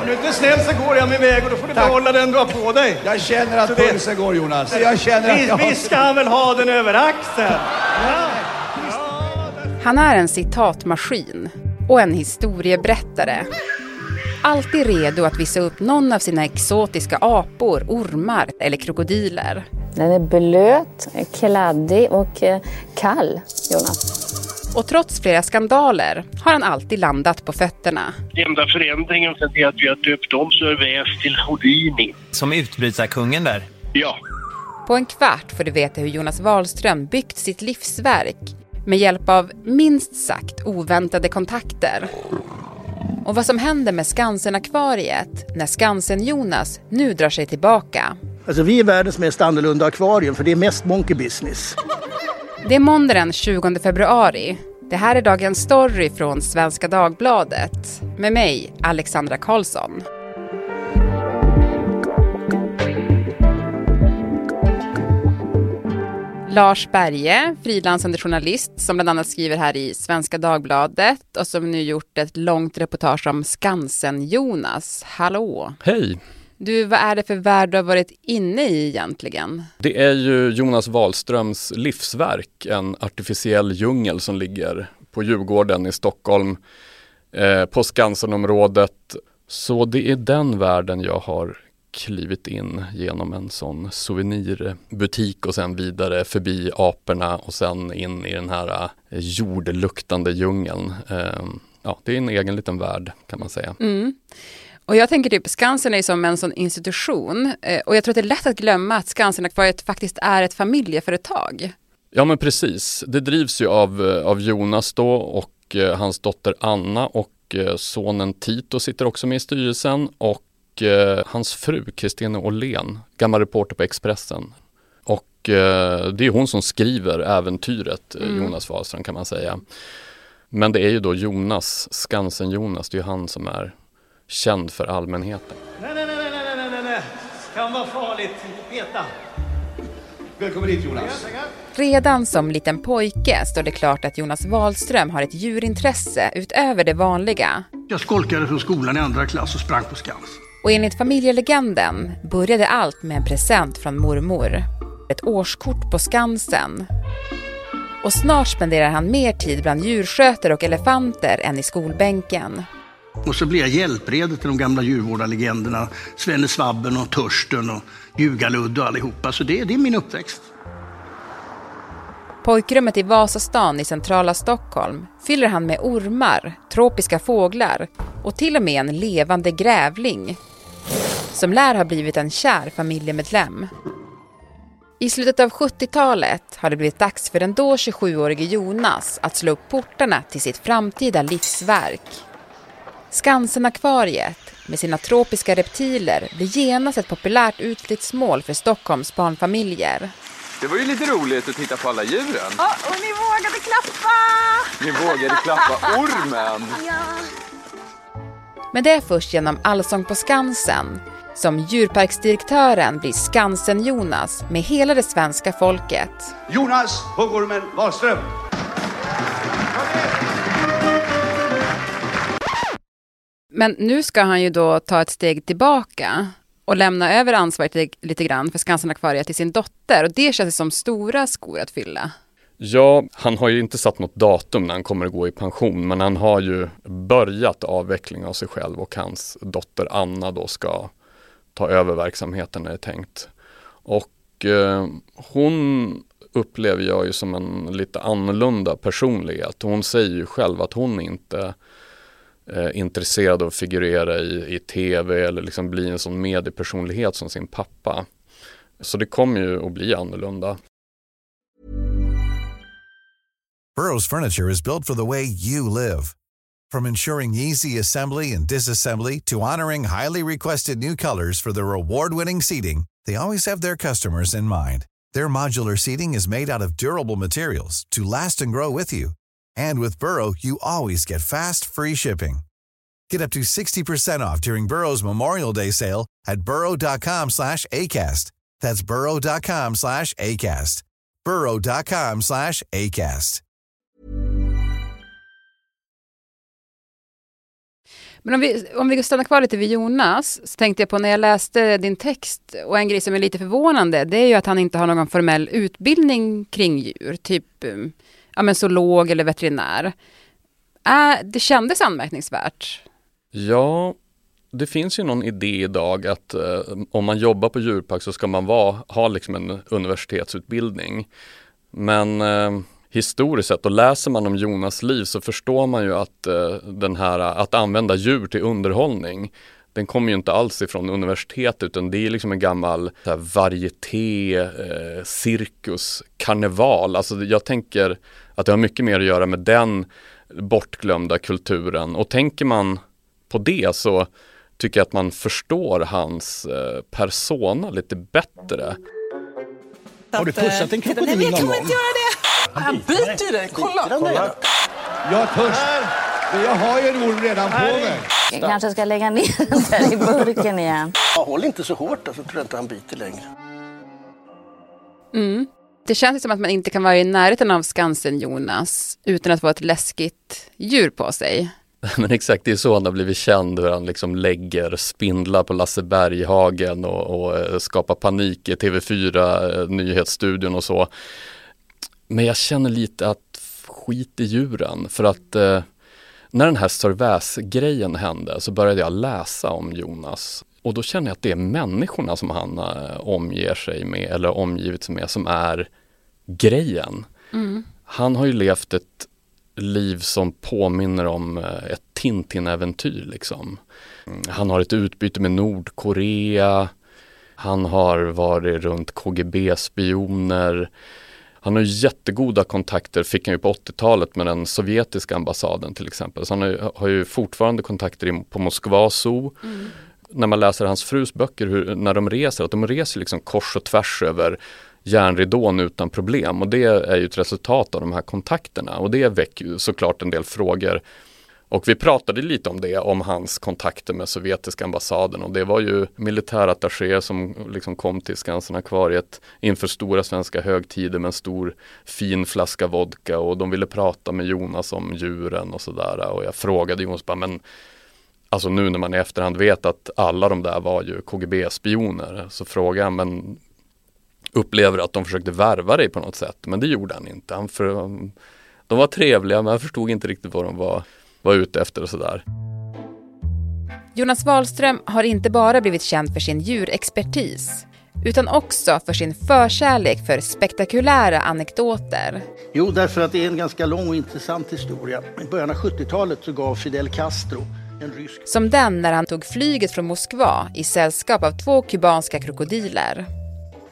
Om du inte är snäll så går jag min väg och då får du behålla den du har på dig. Jag känner att det- pulsen går Jonas. Jag känner att jag visst ska han väl ha den över axeln? Ja. Han är en citatmaskin och en historieberättare. Alltid redo att visa upp någon av sina exotiska apor, ormar eller krokodiler. Den är blöt, kladdig och eh, kall, Jonas. Och trots flera skandaler har han alltid landat på fötterna. enda förändringen sen är att vi har döpt om Sörväs till Houdini. Som utbrytarkungen där. Ja, På en kvart får du veta hur Jonas Wahlström byggt sitt livsverk med hjälp av minst sagt oväntade kontakter. Och vad som händer med Skansen-akvariet när Skansen-Jonas nu drar sig tillbaka. Alltså vi är världens mest annorlunda akvarium för det är mest monkey business. Det är måndag den 20 februari. Det här är dagens story från Svenska Dagbladet. Med mig, Alexandra Karlsson. Lars Berge, frilansande journalist som bland annat skriver här i Svenska Dagbladet och som nu gjort ett långt reportage om Skansen-Jonas. Hallå! Hej! Du, vad är det för värld du har varit inne i egentligen? Det är ju Jonas Wahlströms livsverk, en artificiell djungel som ligger på Djurgården i Stockholm, eh, på Skansenområdet. Så det är den världen jag har klivit in genom en sån souvenirbutik och sen vidare förbi aporna och sen in i den här eh, jordluktande djungeln. Eh, ja, det är en egen liten värld kan man säga. Mm. Och jag tänker typ Skansen är som en sån institution eh, och jag tror att det är lätt att glömma att Skansen-akvariet faktiskt är ett familjeföretag. Ja men precis, det drivs ju av, eh, av Jonas då och eh, hans dotter Anna och eh, sonen Tito sitter också med i styrelsen och eh, hans fru Kristina Åhlén, gammal reporter på Expressen. Och det är hon som skriver äventyret eh, Jonas Wahlström kan man säga. Men det är ju då Jonas, Skansen-Jonas, det är ju han som är känd för allmänheten. Nej, nej, nej, nej, nej, nej, nej, nej. Kan vara farligt. Peta. Välkommen hit Jonas. Redan som liten pojke står det klart att Jonas Wahlström har ett djurintresse utöver det vanliga. Jag skolkade från skolan i andra klass och sprang på Skans. Och enligt familjelegenden började allt med en present från mormor. Ett årskort på Skansen. Och snart spenderar han mer tid bland djurskötare och elefanter än i skolbänken. Och så blir jag hjälpredet till de gamla djurvårdarlegenderna. Svenne Svabben och Törsten och Ljugaludd och allihopa. Så det, det är min uppväxt. Pojkrummet i Vasastan i centrala Stockholm fyller han med ormar, tropiska fåglar och till och med en levande grävling som lär ha blivit en kär familjemedlem. I slutet av 70-talet har det blivit dags för den då 27-årige Jonas att slå upp portarna till sitt framtida livsverk. Skansen-akvariet med sina tropiska reptiler blir genast ett populärt utflyktsmål för Stockholms barnfamiljer. Det var ju lite roligt att titta på alla djuren. Ja, och ni vågade klappa! Ni vågade klappa ormen. Men det är först genom Allsång på Skansen som djurparksdirektören blir Skansen-Jonas med hela det svenska folket. Jonas Huggormen Wahlström. Men nu ska han ju då ta ett steg tillbaka och lämna över ansvaret lite grann för Skansen-akvariet till sin dotter och det känns som stora skor att fylla. Ja, han har ju inte satt något datum när han kommer att gå i pension, men han har ju börjat avveckling av sig själv och hans dotter Anna då ska ta över verksamheten är det tänkt. Och eh, hon upplever jag ju som en lite annorlunda personlighet. Hon säger ju själv att hon inte eh, intresserad av att figurera i, i tv eller liksom bli en sån mediepersonlighet som sin pappa. Så det kommer ju att bli annorlunda. Burrow's furniture is built for the way you live. From ensuring easy assembly and disassembly to honoring highly requested new colors for their award-winning seating, they always have their customers in mind. Their modular seating is made out of durable materials to last and grow with you. And with Burrow, you always get fast, free shipping. Get up to 60% off during Burrow's Memorial Day sale at burrow.com slash ACAST. That's burrow.com slash ACAST. burrow.com slash ACAST. Men om vi, om vi stannar kvar lite vid Jonas, så tänkte jag på när jag läste din text, och en grej som är lite förvånande, det är ju att han inte har någon formell utbildning kring djur, typ um, ja, men zoolog eller veterinär. Äh, det kändes anmärkningsvärt. Ja, det finns ju någon idé idag att eh, om man jobbar på djurpark så ska man vara, ha liksom en universitetsutbildning. Men eh, historiskt sett och läser man om Jonas liv så förstår man ju att eh, den här att använda djur till underhållning den kommer ju inte alls ifrån universitet utan det är liksom en gammal så här, varieté, eh, cirkus, karneval. Alltså jag tänker att det har mycket mer att göra med den bortglömda kulturen och tänker man på det så tycker jag att man förstår hans eh, persona lite bättre. Har du pussat en krokodil Nej, men jag någon kommer gång? inte göra det. Han biter dig. Kolla. Kolla. Jag. Men jag har ju en orm redan på mig. Jag kanske ska lägga ner den där i burken igen. Ja, håll inte så hårt då, så tror jag inte han biter längre. Mm. Det känns som att man inte kan vara i närheten av Skansen Jonas utan att få ett läskigt djur på sig. Men exakt, det är så han har blivit känd, hur han liksom lägger spindlar på Lasse Berghagen och, och eh, skapar panik i TV4 eh, nyhetsstudion och så. Men jag känner lite att skit i djuren för att eh, när den här Sörväs-grejen hände så började jag läsa om Jonas och då känner jag att det är människorna som han eh, omger sig med eller omgivit sig med som är grejen. Mm. Han har ju levt ett liv som påminner om eh, ett Tintin-äventyr liksom. Mm, Han har ett utbyte med Nordkorea. Han har varit runt KGB-spioner. Han har ju jättegoda kontakter, fick han ju på 80-talet med den sovjetiska ambassaden till exempel. Så han har ju, har ju fortfarande kontakter på Moskva zoo. När man läser hans frus böcker, hur, när de reser, att de reser liksom kors och tvärs över järnridån utan problem och det är ju ett resultat av de här kontakterna och det väcker ju såklart en del frågor. Och vi pratade lite om det, om hans kontakter med sovjetiska ambassaden och det var ju militärattachéer som liksom kom till Skansen-akvariet inför stora svenska högtider med en stor fin flaska vodka och de ville prata med Jonas om djuren och sådär och jag frågade Jonas bara men Alltså nu när man i efterhand vet att alla de där var ju KGB-spioner så frågade jag, men upplever att de försökte värva dig på något sätt. Men det gjorde han inte. Han för, de var trevliga men jag förstod inte riktigt vad de var, var ute efter och sådär. Jonas Wahlström har inte bara blivit känd för sin djurexpertis utan också för sin förkärlek för spektakulära anekdoter. Jo, därför att det är en ganska lång och intressant historia. I början av 70-talet så gav Fidel Castro en rysk Som den när han tog flyget från Moskva i sällskap av två kubanska krokodiler.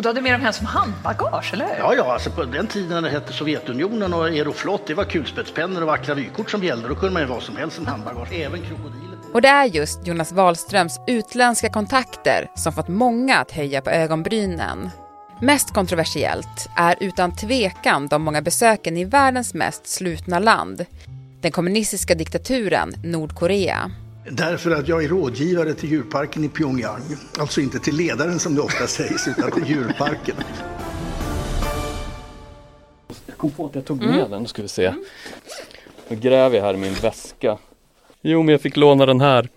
Och du hade med dem hem som handbagage, eller hur? Ja, ja, alltså på den tiden när det hette Sovjetunionen och Aeroflot, det var kulspetspennor och vackra vykort som gällde. Då kunde man ju vad som helst som handbagage, även krokodiler. Och det är just Jonas Wahlströms utländska kontakter som fått många att höja på ögonbrynen. Mest kontroversiellt är utan tvekan de många besöken i världens mest slutna land, den kommunistiska diktaturen Nordkorea. Därför att jag är rådgivare till djurparken i Pyongyang. Alltså inte till ledaren som det ofta sägs, utan till djurparken. Jag kom på att jag tog med den, ska vi se. Nu gräver jag här i min väska. Jo, men jag fick låna den här.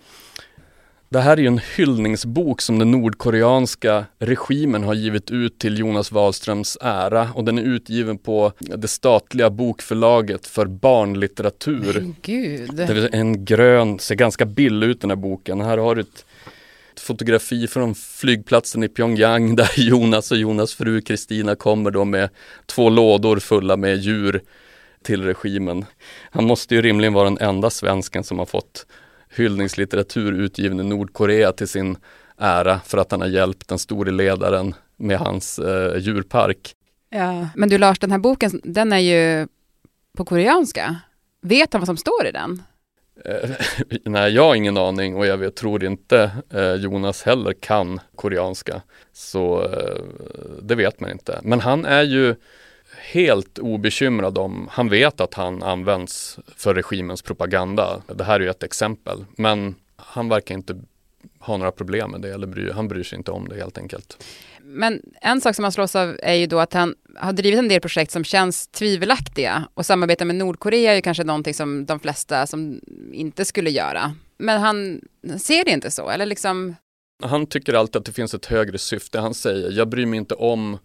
Det här är ju en hyllningsbok som den nordkoreanska regimen har givit ut till Jonas Wahlströms ära och den är utgiven på det statliga bokförlaget för barnlitteratur. Gud. Det är en grön, ser ganska billig ut den här boken. Här har du ett, ett fotografi från flygplatsen i Pyongyang där Jonas och Jonas fru Kristina kommer då med två lådor fulla med djur till regimen. Han måste ju rimligen vara den enda svensken som har fått hyllningslitteratur utgiven i Nordkorea till sin ära för att han har hjälpt den store ledaren med hans eh, djurpark. Ja. Men du Lars, den här boken, den är ju på koreanska. Vet han vad som står i den? Eh, nej, jag har ingen aning och jag vet, tror inte eh, Jonas heller kan koreanska. Så eh, det vet man inte. Men han är ju helt obekymrad om, han vet att han används för regimens propaganda. Det här är ju ett exempel. Men han verkar inte ha några problem med det eller bry, han bryr sig inte om det helt enkelt. Men en sak som man slås av är ju då att han har drivit en del projekt som känns tvivelaktiga och samarbeta med Nordkorea är ju kanske någonting som de flesta som inte skulle göra. men han ser det inte så, eller liksom? Han tycker alltid att det finns ett högre syfte. Han säger, jag bryr mig inte om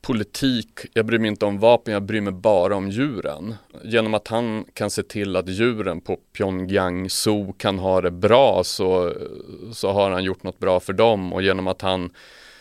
politik, jag bryr mig inte om vapen, jag bryr mig bara om djuren. Genom att han kan se till att djuren på Pyongyang Zoo kan ha det bra så, så har han gjort något bra för dem och genom att han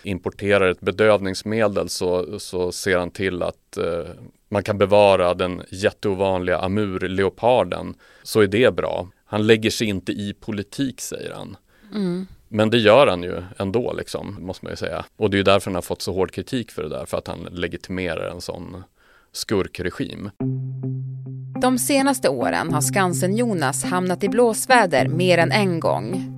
importerar ett bedövningsmedel så, så ser han till att eh, man kan bevara den jätteovanliga amurleoparden så är det bra. Han lägger sig inte i politik säger han. Mm. Men det gör han ju ändå liksom, måste man ju säga. Och det är ju därför han har fått så hård kritik för det där, för att han legitimerar en sån skurkregim. De senaste åren har Skansen-Jonas hamnat i blåsväder mer än en gång.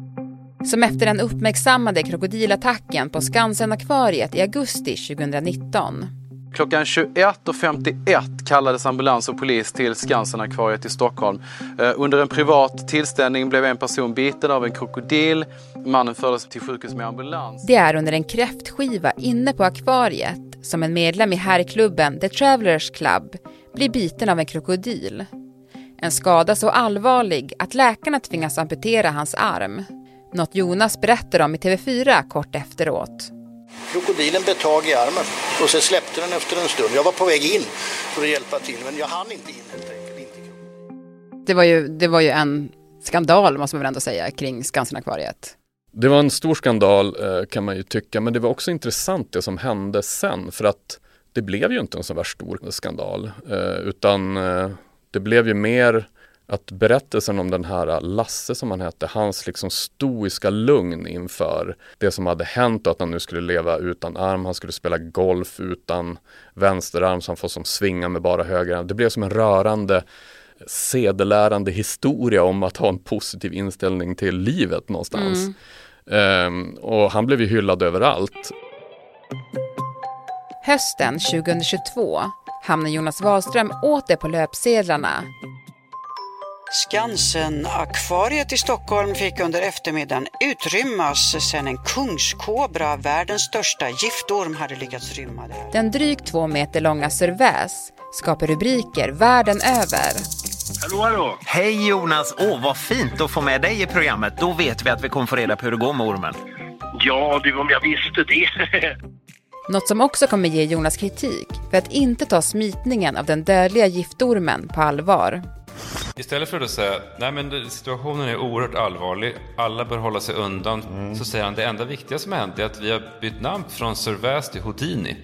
Som efter den uppmärksammade krokodilattacken på Skansen-akvariet i augusti 2019. Klockan 21.51 kallades ambulans och polis till Skansenakvariet i Stockholm. Eh, under en privat tillställning blev en person biten av en krokodil. Mannen fördes till sjukhus med ambulans. Det är under en kräftskiva inne på akvariet som en medlem i herrklubben The Travelers Club blir biten av en krokodil. En skada så allvarlig att läkarna tvingas amputera hans arm. Något Jonas berättar om i TV4 kort efteråt. Krokodilen bet tag i armen och så släppte den efter en stund. Jag var på väg in för att hjälpa till men jag hann inte in helt enkelt. Det var ju, det var ju en skandal måste man väl ändå säga kring Skansen-akvariet. Det var en stor skandal eh, kan man ju tycka, men det var också intressant det som hände sen för att det blev ju inte en så värst stor skandal, eh, utan eh, det blev ju mer att berättelsen om den här Lasse som han hette, hans liksom stoiska lugn inför det som hade hänt och att han nu skulle leva utan arm, han skulle spela golf utan vänsterarm så han får som svinga med bara höger arm. Det blev som en rörande sedelärande historia om att ha en positiv inställning till livet någonstans. Mm. Um, och han blev ju hyllad överallt. Hösten 2022 hamnar Jonas Wahlström åter på löpsedlarna Skansen-akvariet i Stockholm fick under eftermiddagen utrymmas sedan en kungskobra, världens största giftorm, hade lyckats rymma där. Den drygt två meter långa Servais skapar rubriker världen över. Hallå, hallå! Hej Jonas! Åh, vad fint att få med dig i programmet. Då vet vi att vi kommer få reda på hur det går med ormen. Ja, du, om jag visste det. Något som också kommer ge Jonas kritik för att inte ta smitningen av den dödliga giftormen på allvar. Istället för att säga nej men situationen är oerhört allvarlig, alla bör hålla sig undan, mm. så säger han det enda viktiga som har hänt är att vi har bytt namn från Servais till Houdini.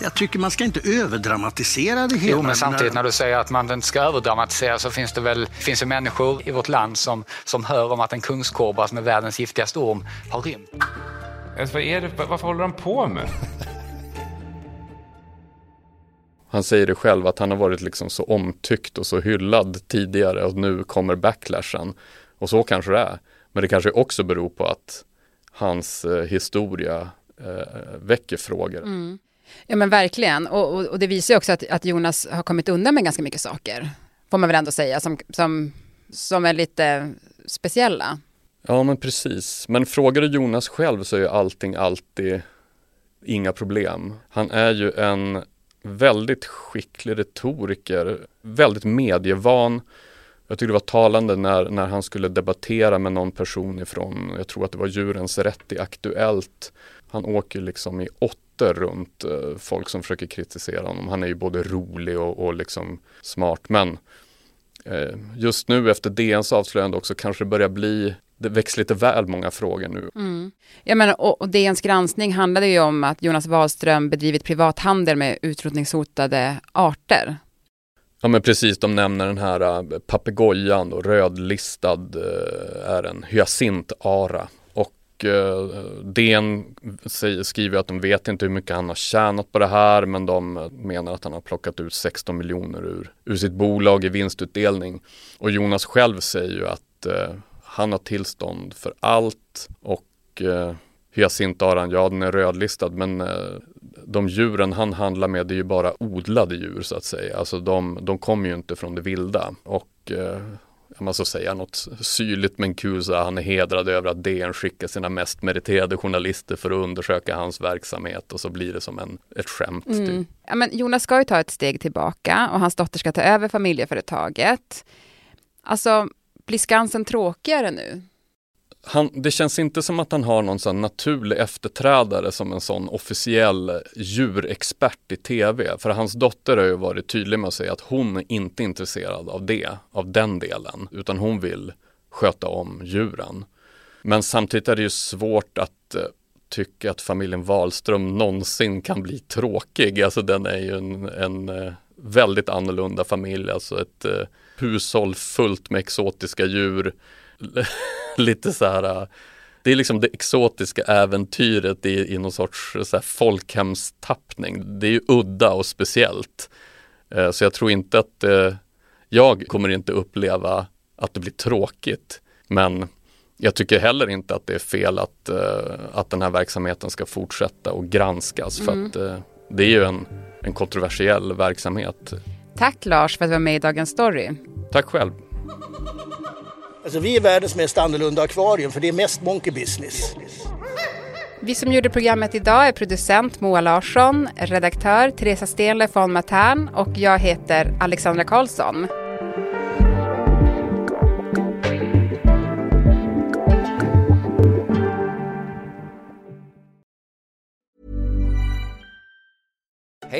Jag tycker man ska inte överdramatisera det hela. Jo, men samtidigt när du säger att man inte ska överdramatisera så finns det väl finns det människor i vårt land som, som hör om att en kungskobra som är världens giftigaste orm har rymt. Alltså, vad är det, varför håller de på med? Han säger det själv att han har varit liksom så omtyckt och så hyllad tidigare och nu kommer backlashen. Och så kanske det är. Men det kanske också beror på att hans eh, historia eh, väcker frågor. Mm. Ja men verkligen. Och, och, och, det visar ju också att, att Jonas har kommit undan med ganska mycket saker. Får man väl ändå säga, som, som, som är lite speciella. Ja men precis. Men frågar du Jonas själv så är ju allting alltid inga problem. Han är ju en väldigt skicklig retoriker, väldigt medievan. Jag tyckte det var talande när, när han skulle debattera med någon person ifrån, jag tror att det var Djurens Rätt i Aktuellt. Han åker liksom i åttor runt eh, folk som försöker kritisera honom. Han är ju både rolig och, och liksom smart. Men eh, just nu efter DNs avslöjande också kanske det börjar bli det väcks lite väl många frågor nu. Mm. Jag menar, och, och DNs granskning handlade ju om att Jonas Wahlström bedrivit privathandel med utrotningshotade arter. Ja men precis, de nämner den här uh, papegojan och rödlistad uh, är en hyacintara. Och uh, DN skriver att de vet inte hur mycket han har tjänat på det här men de menar att han har plockat ut 16 miljoner ur, ur sitt bolag i vinstutdelning. Och Jonas själv säger ju att uh, han har tillstånd för allt och eh, hyacintaran, ja den är rödlistad men eh, de djuren han handlar med är ju bara odlade djur så att säga. Alltså de, de kommer ju inte från det vilda. Och eh, man så säga något syrligt men kul så han är hedrad över att DN skickar sina mest meriterade journalister för att undersöka hans verksamhet och så blir det som en, ett skämt. Typ. Mm. Typ. Ja, men Jonas ska ju ta ett steg tillbaka och hans dotter ska ta över familjeföretaget. Alltså blir Skansen tråkigare nu? Han, det känns inte som att han har någon sån naturlig efterträdare som en sån officiell djurexpert i tv. För hans dotter har ju varit tydlig med att säga att hon är inte intresserad av det, av den delen, utan hon vill sköta om djuren. Men samtidigt är det ju svårt att eh, tycka att familjen Wahlström någonsin kan bli tråkig. Alltså den är ju en, en eh, väldigt annorlunda familj, alltså ett eh, hushåll fullt med exotiska djur. Lite så här, det är liksom det exotiska äventyret i, i någon sorts så här folkhemstappning. Det är ju udda och speciellt. Så jag tror inte att jag kommer inte uppleva att det blir tråkigt. Men jag tycker heller inte att det är fel att, att den här verksamheten ska fortsätta och granskas mm. för att det är ju en, en kontroversiell verksamhet. Tack Lars för att du var med i Dagens Story. Tack själv. Alltså vi är världens mest annorlunda akvarium för det är mest monkey business. Vi som gjorde programmet idag är producent Moa Larsson, redaktör Teresa Stenle von Matern och jag heter Alexandra Karlsson.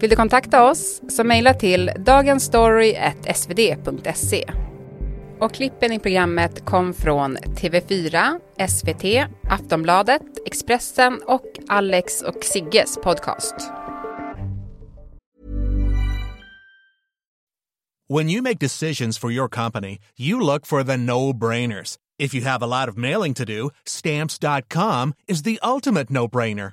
Vill du kontakta oss så mejla till dagensstory.svd.se. Och klippen i programmet kom från TV4, SVT, Aftonbladet, Expressen och Alex och Sigges podcast. When you make decisions for your company, you look for the no-brainers. If you have a lot of mailing to do, stamps.com is the ultimate no-brainer.